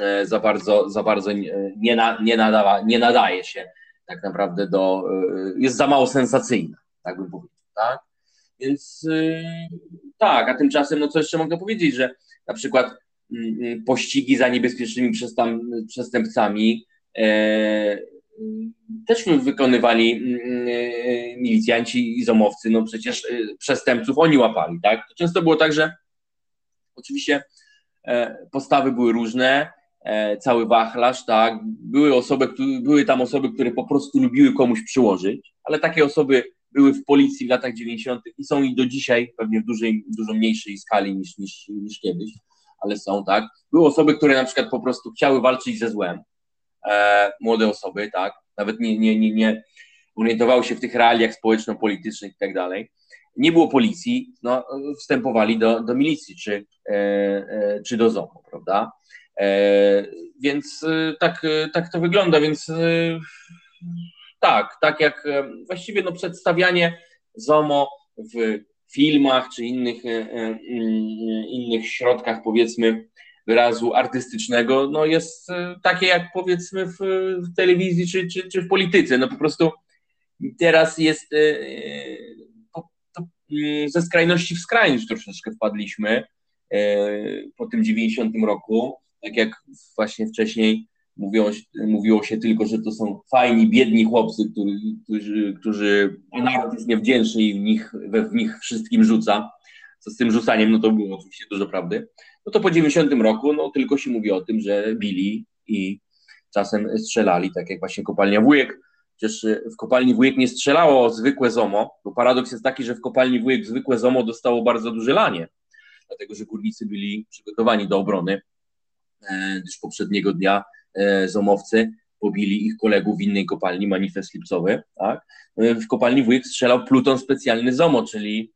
e, za bardzo, za bardzo nie, nie, nadawa, nie nadaje się tak naprawdę do, e, jest za mało sensacyjna, tak bym powiedział, tak? Więc e, tak, a tymczasem, no co jeszcze mogę powiedzieć, że na przykład mm, mm, pościgi za niebezpiecznymi przestępcami też wykonywali mm, e, milicjanci i zomowcy, no przecież e, przestępców oni łapali, tak? To często było tak, że oczywiście e, postawy były różne, cały wachlarz, tak? Były osoby, były tam osoby, które po prostu lubiły komuś przyłożyć, ale takie osoby były w policji w latach 90. i są i do dzisiaj, pewnie w dużej, dużo mniejszej skali niż, niż, niż kiedyś, ale są, tak? Były osoby, które na przykład po prostu chciały walczyć ze złem, e, młode osoby, tak, nawet nie, nie, nie, nie orientowały się w tych realiach społeczno-politycznych i tak dalej. Nie było policji, no, wstępowali do, do milicji czy, e, e, czy do ZOMO, prawda? E, więc e, tak, tak to wygląda, więc e, tak, tak jak e, właściwie no, przedstawianie ZOMO w filmach czy innych, innych środkach, powiedzmy, wyrazu artystycznego, no jest e, takie jak powiedzmy w, w telewizji czy, czy, czy, w polityce. No po prostu teraz jest e, e, to, mm, ze skrajności w skrajność troszeczkę wpadliśmy po tym 90 roku. Tak jak właśnie wcześniej mówiło, mówiło się tylko, że to są fajni, biedni chłopcy, którzy, którzy, którzy naród jest niewdzięczny i w nich, we w nich wszystkim rzuca. Co z tym rzucaniem, no to było oczywiście dużo prawdy no to po 90 roku no, tylko się mówi o tym, że bili i czasem strzelali, tak jak właśnie kopalnia Wujek. Przecież y, w kopalni Wujek nie strzelało zwykłe ZOMO, bo paradoks jest taki, że w kopalni Wujek zwykłe ZOMO dostało bardzo duże lanie, dlatego że górnicy byli przygotowani do obrony, e, gdyż poprzedniego dnia e, ZOMowcy pobili ich kolegów w innej kopalni, manifest lipcowy, tak? E, w kopalni Wujek strzelał pluton specjalny ZOMO, czyli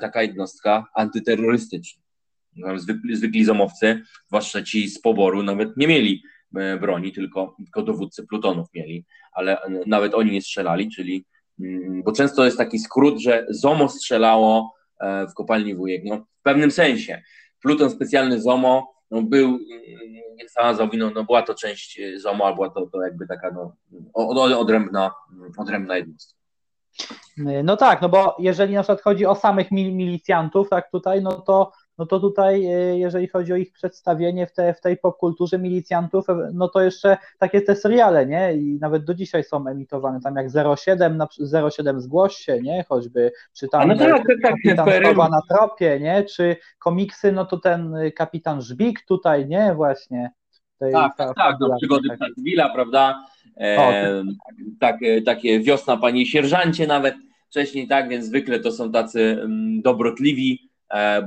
taka jednostka antyterrorystyczna zwykli, zwykli zomowcy, zwłaszcza ci z poboru, nawet nie mieli e, broni, tylko, tylko dowódcy plutonów mieli, ale e, nawet oni nie strzelali, czyli, mm, bo często jest taki skrót, że ZOMO strzelało e, w kopalni Wujek. No, w pewnym sensie. Pluton specjalny ZOMO no, był, jak sama zawinął, no, była to część ZOMO, albo była to, to jakby taka no, odrębna, odrębna jednostka. No tak, no bo jeżeli na przykład chodzi o samych milicjantów, tak tutaj, no to no to tutaj, jeżeli chodzi o ich przedstawienie w, te, w tej popkulturze milicjantów, no to jeszcze takie te seriale, nie? I nawet do dzisiaj są emitowane, tam jak 07, na, 07 zgłoś się, nie? Choćby, czy tam no tak, tak, tak, na tropie, nie? Czy komiksy, no to ten kapitan Żbik tutaj, nie? Właśnie. Tej, tak, tak, tak, no, przygody Ptacwila, prawda? E, tak, takie wiosna panie sierżancie nawet wcześniej, tak, więc zwykle to są tacy mm, dobrotliwi e,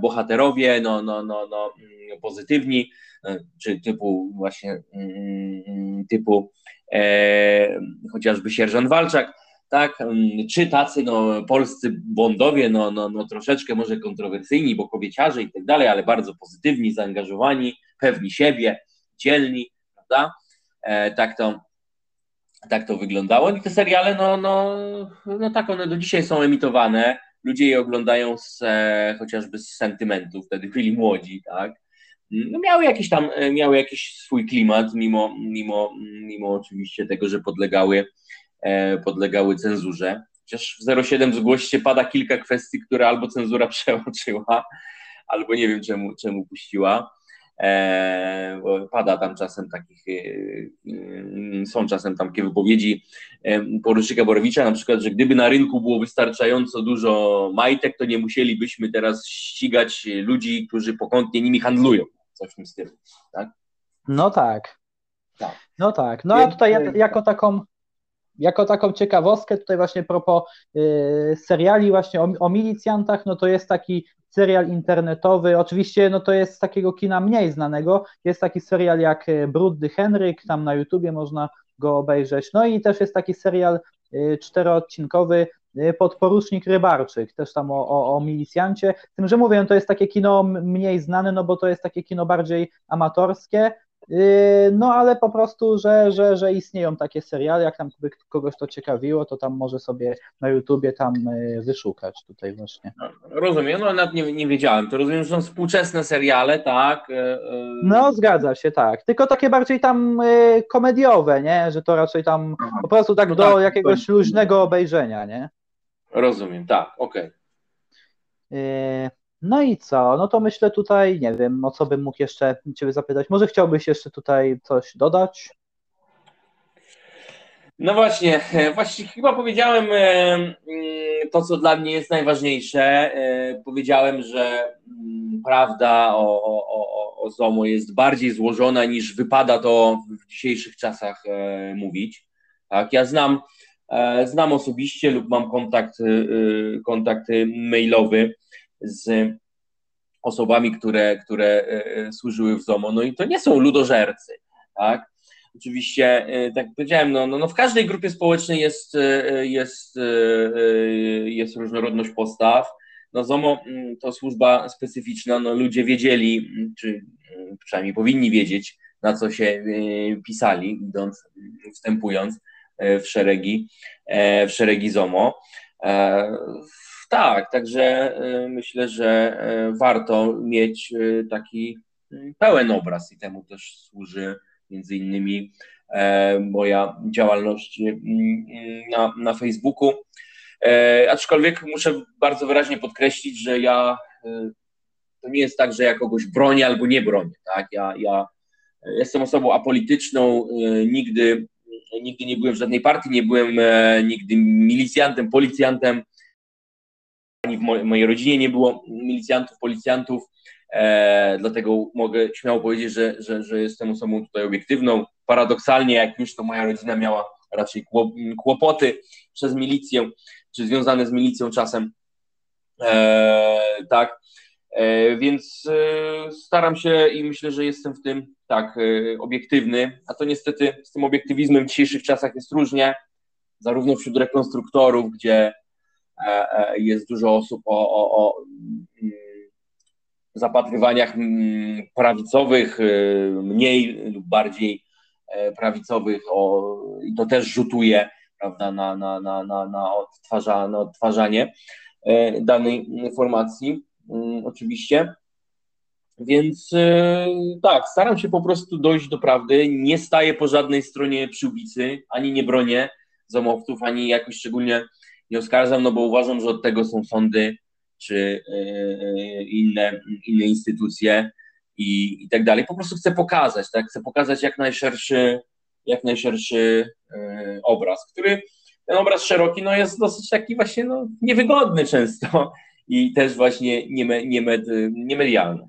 bohaterowie, no, no, no, no, mm, pozytywni, e, czy typu właśnie mm, typu e, chociażby sierżant Walczak, tak, czy tacy no, polscy bondowie, no, no, no troszeczkę może kontrowersyjni, bo kobieciarze i tak dalej, ale bardzo pozytywni, zaangażowani, pewni siebie, dzielni, prawda? E, tak to tak to wyglądało. I te seriale, no, no, no tak, one do dzisiaj są emitowane. Ludzie je oglądają z, e, chociażby z sentymentu, wtedy byli młodzi, tak. No, miały jakiś tam, e, miały jakiś swój klimat, mimo, mimo, mimo oczywiście tego, że podlegały, e, podlegały cenzurze. Chociaż w 07 zgłoście pada kilka kwestii, które albo cenzura (laughs) przeoczyła, albo nie wiem czemu, czemu puściła. E, pada tam czasem takich, e, e, są czasem tam takie wypowiedzi porucznika Borowicza, na przykład, że gdyby na rynku było wystarczająco dużo majtek, to nie musielibyśmy teraz ścigać ludzi, którzy pokątnie nimi handlują. Coś w tym stylu, tak? No tak. tak. No tak. No a tutaj jako taką jako taką ciekawostkę, tutaj właśnie propos y, seriali właśnie o, o, milicjantach, no to jest taki serial internetowy, oczywiście no to jest z takiego kina mniej znanego, jest taki serial jak e, Brudny Henryk, tam na YouTubie można go obejrzeć, no i też jest taki serial e, czteroodcinkowy e, Podporucznik Rybarczyk, też tam o, o, o milicjancie, tym, że mówię, no to jest takie kino mniej znane, no bo to jest takie kino bardziej amatorskie, no ale po prostu, że, że, że istnieją takie seriale, jak tam kogoś to ciekawiło, to tam może sobie na YouTubie tam yy, wyszukać tutaj właśnie. No, rozumiem, no nawet nie, nie wiedziałem, to rozumiem, że są współczesne seriale, tak? Yy, no zgadza się, tak, tylko takie bardziej tam komediowe, nie, że to raczej tam po prostu tak no do tak, jakiegoś to... luźnego obejrzenia, nie? Rozumiem, tak, okej. Okay. No i co? No to myślę tutaj, nie wiem, o co bym mógł jeszcze Ciebie zapytać. Może chciałbyś jeszcze tutaj coś dodać? No właśnie, właśnie chyba powiedziałem e, mm, to, co dla mnie jest najważniejsze. E, powiedziałem, że mm, prawda o, o, o ZOMO jest bardziej złożona niż wypada to w dzisiejszych czasach e, mówić. Tak, ja znam, znam osobiście lub mam kontakt, kontakt mailowy z osobami, które, które e, e, służyły w ZOMO. No i to nie są ludożercy, tak? Oczywiście, e, tak jak powiedziałem, no, no, no w każdej grupie społecznej jest, jest, jest różnorodność postaw. No ZOMO mm, to służba specyficzna, no ludzie wiedzieli, mm, czy mm, przynajmniej powinni wiedzieć, na co się pisali, idąc, wstępując w szeregi, w szeregi ZOMO. Tak, także y, myślę, że y, warto mieć y, taki pełen obraz i temu też służy między innymi e, moja działalność na, na Facebooku. E, aczkolwiek muszę bardzo wyraźnie podkreślić, że ja to nie jest tak, że ja kogoś bronię albo nie bronię. Tak? Ja, ja jestem osobą apolityczną, nigdy, nigdy nie byłem w żadnej partii, nie byłem e, nigdy milicjantem, policjantem ani w mojej rodzinie nie było milicjantów, policjantów, e, dlatego mogę śmiało powiedzieć, że, że, że jestem osobą tutaj obiektywną. Paradoksalnie, jak już to moja rodzina miała raczej kłopoty przez milicję, czy związane z milicją czasem, e, tak, e, więc e, staram się i myślę, że jestem w tym tak e, obiektywny, a to niestety z tym obiektywizmem w dzisiejszych czasach jest różnie, zarówno wśród rekonstruktorów, gdzie jest dużo osób o, o, o mm, zapatrywaniach mm, prawicowych, e, mniej lub bardziej prawicowych, o, i to też rzutuje prawda, na, na, na, na, na, odtwarza, na odtwarzanie danej mm, oczywiście. Więc tak, staram się po prostu dojść do prawdy. Nie staję po żadnej stronie przyłbicy, ani nie bronię zamowców, ani jakoś szczególnie nie oskarżam, no bo uważam, że od tego są sądy czy inne, inne instytucje i, i tak dalej. Po prostu chcę pokazać, tak? Chcę pokazać jak najszerszy, jak najszerszy obraz, który ten obraz szeroki no, jest dosyć taki właśnie no, niewygodny często i też właśnie niemed, niemedialny.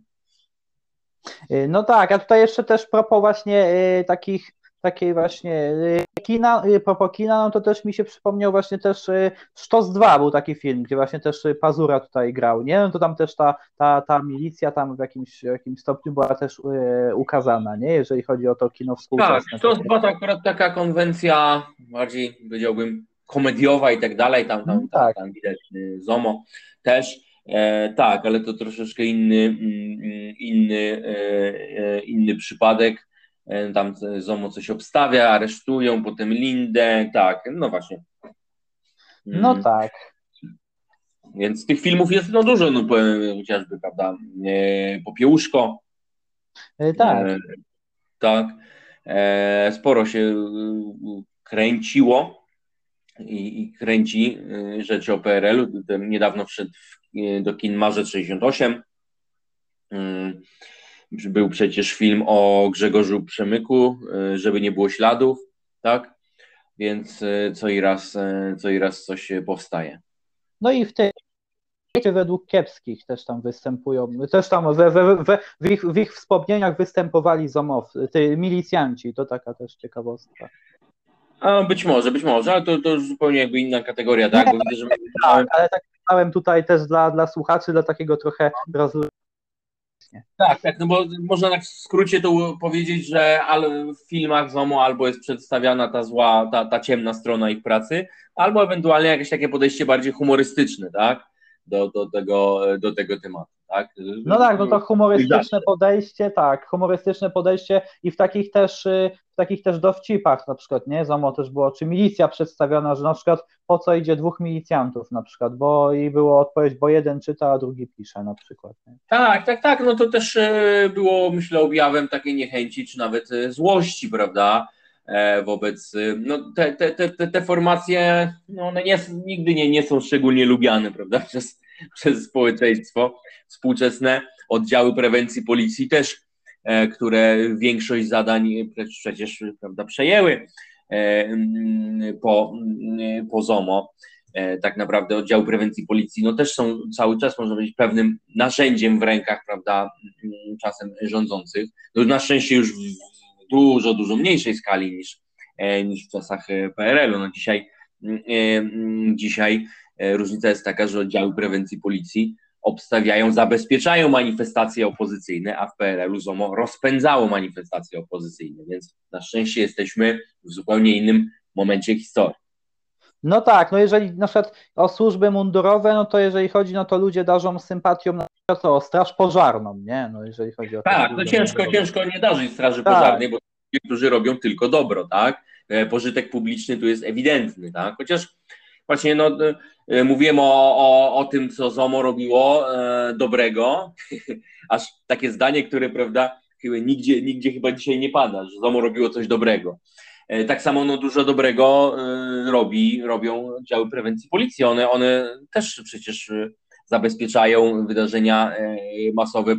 No tak, a tutaj jeszcze też propos właśnie takich takiej właśnie y, kina, y, propos kina, no to też mi się przypomniał właśnie też y, Sztos 2 był taki film, gdzie właśnie też Pazura tutaj grał, nie? No to tam też ta, ta, ta milicja tam w jakimś, jakimś stopniu była też ukazana, nie? Jeżeli chodzi o to kino współczesne. Tak, Sztos 2 to akurat taka konwencja bardziej, powiedziałbym, komediowa i tak dalej, tam, tam, tam, tak. tam widać Zomo też, e, tak, ale to troszeczkę inny, mm, mm, inny, e, e, inny przypadek, tam ZOMO coś obstawia, aresztują, potem Lindę, tak, no właśnie. No mm. tak. Więc tych filmów jest no dużo, no chociażby, prawda, e, Popiełuszko. E, tak. E, tak. E, sporo się kręciło i, i kręci rzeczy o PRL-u. Niedawno wszedł do kin Marzec 68. Był przecież film o Grzegorzu Przemyku, e, żeby nie było śladów, tak? Więc e, co i raz, e, co i raz coś powstaje. No i w tej według kiepskich też tam występują, też tam we, we, we, w, ich, w ich wspomnieniach występowali zomowcy, ty, milicjanci, to taka też ciekawostka. A być może, być może, ale to, to już zupełnie jakby inna kategoria, tak? Nie, widzę, że tak, ale tak myślałem tutaj też dla, dla słuchaczy, dla takiego trochę rozluźnienia tak, tak, no bo można tak w skrócie to powiedzieć, że w filmach ZOMO albo jest przedstawiana ta zła, ta, ta ciemna strona ich pracy, albo ewentualnie jakieś takie podejście bardziej humorystyczne, tak, do, do, tego, do tego tematu tak? No tak, no to humorystyczne podejście, tak, humorystyczne podejście i w takich też, y, w takich też dowcipach na przykład, nie, Zomo też było, czy milicja przedstawiona, że na przykład po co idzie dwóch milicjantów na przykład, bo i było odpowiedź, bo jeden czyta, a drugi pisze na przykład. Nie? Tak, tak, tak, no to też y, było myślę objawem takiej niechęci, czy nawet y, złości, prawda, e, wobec, no te, te, te, te formacje, no one nie, nigdy nie, nie są szczególnie lubiane, prawda, (laughs) przez (laughs) przez społeczeństwo współczesne. Oddziały prewencji policji też, e, które większość zadań przecież prawda, przejęły e, po, po ZOMO. E, tak naprawdę oddziały prewencji policji no też są cały czas, można powiedzieć, pewnym narzędziem w rękach, prawda, czasem rządzących. No na szczęście już w dużo, dużo mniejszej skali niż, niż w czasach PRL-u. No dzisiaj, dzisiaj różnica jest taka, że oddziały prewencji policji obstawiają, zabezpieczają manifestacje opozycyjne, a w PRL-u ZOMO rozpędzało manifestacje opozycyjne, więc na szczęście jesteśmy w zupełnie innym momencie historii. No tak, no jeżeli na przykład o służby mundurowe, no to jeżeli chodzi, no to ludzie darzą sympatią na przykład o straż pożarną, nie? No jeżeli chodzi o Tak, no ciężko, mundurowe. ciężko nie darzyć straży tak. pożarnej, bo niektórzy robią tylko dobro, tak? E, pożytek publiczny tu jest ewidentny, tak? Chociaż właśnie no, e, mówiłem o, o, o tym, co ZOMO robiło e, dobrego, (laughs) aż takie zdanie, które, prawda, chyba nigdzie, nigdzie chyba dzisiaj nie pada, że ZOMO robiło coś dobrego. E, tak samo no, dużo dobrego e, robi, robią działy prewencji policji. One, one też przecież e, zabezpieczają wydarzenia e, masowe,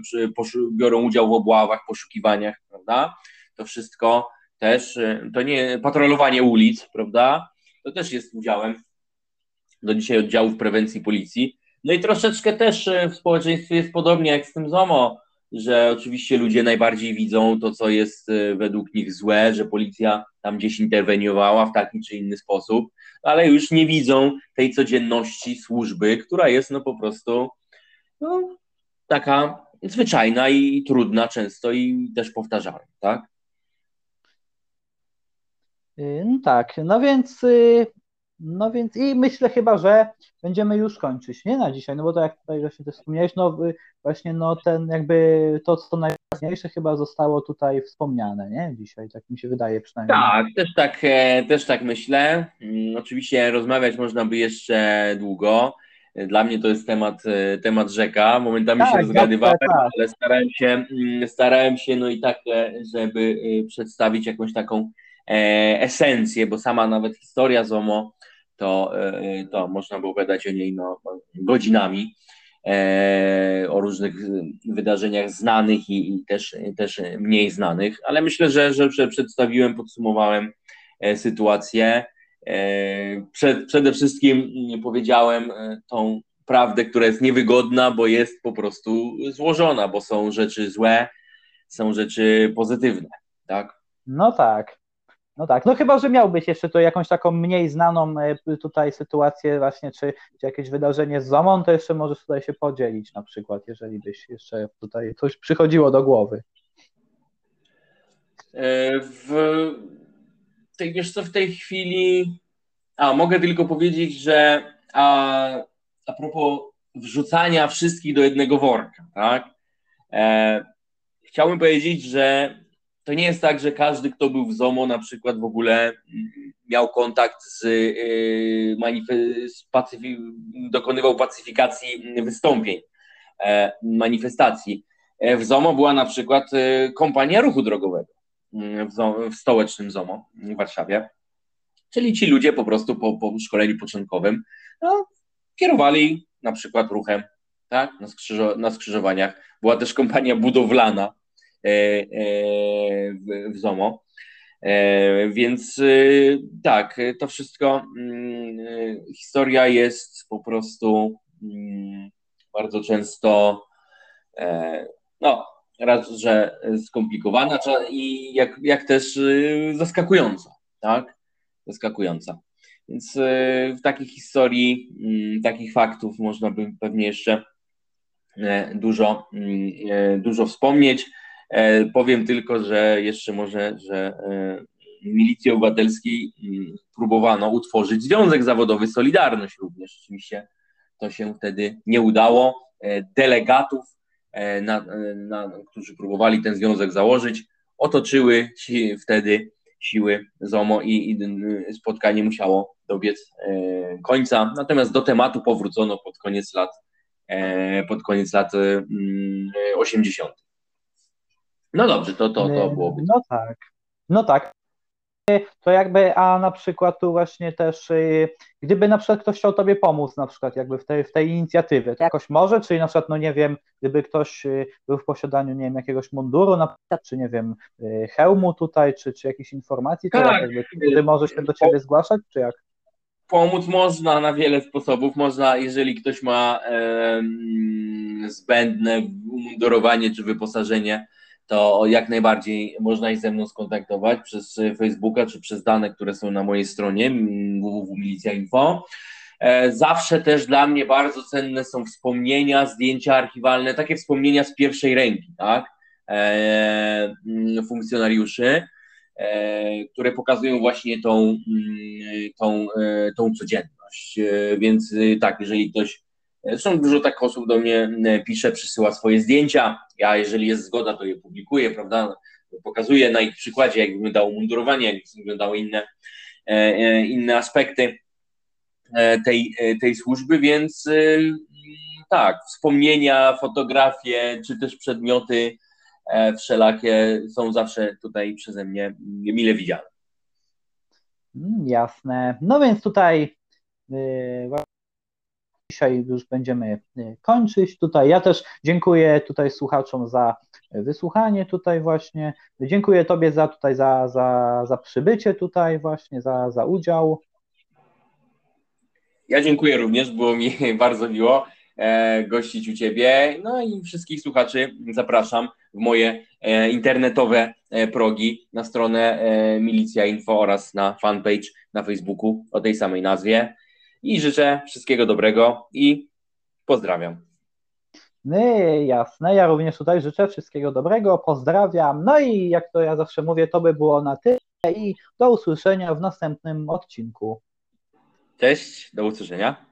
biorą udział w obławach, poszukiwaniach, prawda? To wszystko też, to nie patrolowanie ulic, prawda? To też jest udziałem do dzisiaj oddziałów prewencji policji. No i troszeczkę też e, w społeczeństwie jest podobnie jak z tym ZOMO, że oczywiście ludzie najbardziej widzą to, co jest e, według nich złe, że policja tam gdzieś interweniowała w taki czy inny sposób, ale już nie widzą tej codzienności służby, która jest no po prostu no, taka zwyczajna i trudna często i też powtarzalna, tak? No tak, no więc y, no więc i myślę chyba, że będziemy już kończyć, nie na dzisiaj, no bo to jak tutaj właśnie też wspomniałeś, no właśnie no ten jakby to, co najważniejsze chyba zostało tutaj wspomniane, nie, dzisiaj, tak mi się wydaje przynajmniej. Tak, też tak, e, też tak myślę. Mm, oczywiście rozmawiać można by jeszcze długo. Dla mnie to jest temat, e, temat rzeka. Momentami tak, się rozgadywałem, tak. ale starałem się, mm, starałem się, no i tak, e, żeby przedstawić jakąś taką esencję, bo sama nawet historia ZOMO to, e, to można było gadać o niej no, godzinami. o różnych wydarzeniach znanych i, i też, też mniej znanych, ale myślę, że, że przedstawiłem, podsumowałem sytuację. Przed, przede wszystkim powiedziałem tą prawdę, która jest niewygodna, bo jest po prostu złożona, bo są rzeczy złe, są rzeczy pozytywne, tak? No tak. No tak, no chyba, że miałbyś jeszcze tu jakąś taką mniej znaną e, tutaj sytuację właśnie, czy, czy jakieś wydarzenie z ZOMON, to jeszcze możesz tutaj się podzielić na przykład, jeżeli byś jeszcze tutaj coś przychodziło do głowy. E, w tej, wiesz co, w tej chwili, a mogę tylko powiedzieć, że a, a propos wrzucania wszystkich do jednego worka, tak? E, chciałbym powiedzieć, że to nie jest tak, że każdy, kto był w ZOMO na przykład w ogóle mm, miał kontakt z, yy, z pacyfi- dokonywał pacyfikacji wystąpień, e, manifestacji. E, w ZOMO była na przykład e, kompania ruchu drogowego mm, w, w stołecznym ZOMO w Warszawie. Czyli ci ludzie po prostu po, po szkoleniu początkowym no, kierowali na przykład ruchem tak, na, skrzyżo- na skrzyżowaniach. Była też kompania budowlana, E, e, w, ZOMO. E, więc tak, to wszystko, mm, historia jest po prostu mm, bardzo często, no, raz, że skomplikowana i jak, jak też zaskakująca, tak? Zaskakująca. Więc w takich historii, mm, takich faktów można by pewnie jeszcze dużo, dużo wspomnieć. E, powiem tylko, że jeszcze może, że e, milicji obywatelskiej mm, próbowano utworzyć związek zawodowy Solidarność również. Oczywiście to się wtedy nie udało. E, delegatów, na, na, którzy próbowali ten związek założyć, otoczyły wtedy siły ZOMO i, i spotkanie musiało dobiec końca. Natomiast do tematu powrócono pod koniec lat, pod koniec lat 80. No dobrze, to, to, to byłoby. No tak. No tak. To jakby, a na przykład tu właśnie też, y, gdyby na przykład ktoś chciał Tobie pomóc, na przykład jakby w tej, w tej inicjatywie, to jakoś może, czyli na przykład, no nie wiem, gdyby ktoś y, był w posiadaniu, nie wiem, jakiegoś munduru, na przykład, czy nie wiem, hełmu tutaj, czy, czy jakiejś informacji, to tak. jakby, ty się do Ciebie zgłaszać, czy jak? Pomóc można na wiele sposobów. Można, jeżeli ktoś ma e, zbędne umundurowanie czy wyposażenie, to jak najbardziej można się ze mną skontaktować przez Facebooka czy przez dane, które są na mojej stronie www.milicja.info. E, zawsze też dla mnie bardzo cenne są wspomnienia, zdjęcia archiwalne, takie wspomnienia z pierwszej ręki, tak? E, funkcjonariuszy, e, które pokazują właśnie tą, tą, tą codzienność. Więc tak, jeżeli ktoś Zresztą dużo tak osób do mnie e, pisze, przysyła swoje zdjęcia. Ja, jeżeli jest zgoda, to je publikuję, prawda? Pokazuję na ich przykładzie, jak wyglądało mundurowanie, jak wyglądały inne, e, e, inne aspekty tej, tej służby, więc tak, wspomnienia, fotografie, czy też przedmioty wszelakie są zawsze tutaj przeze mnie mile widziane. Mm, jasne. No więc tutaj dzisiaj już będziemy e, kończyć. Tutaj ja też dziękuję tutaj słuchaczom za wysłuchanie tutaj właśnie. Dziękuję Tobie za tutaj za, za, za przybycie tutaj właśnie, za, za udział. Ja dziękuję również, było mi (laughs) bardzo miło e, gościć u Ciebie. No i wszystkich słuchaczy zapraszam w moje e, internetowe progi na stronę Milicja Info oraz na fanpage na Facebooku o tej samej nazwie i życzę wszystkiego dobrego i pozdrawiam. No jasne, ja również tutaj życzę wszystkiego dobrego, pozdrawiam. No i jak to ja zawsze mówię, to by było na tyle i do usłyszenia w następnym odcinku. Cześć, do usłyszenia.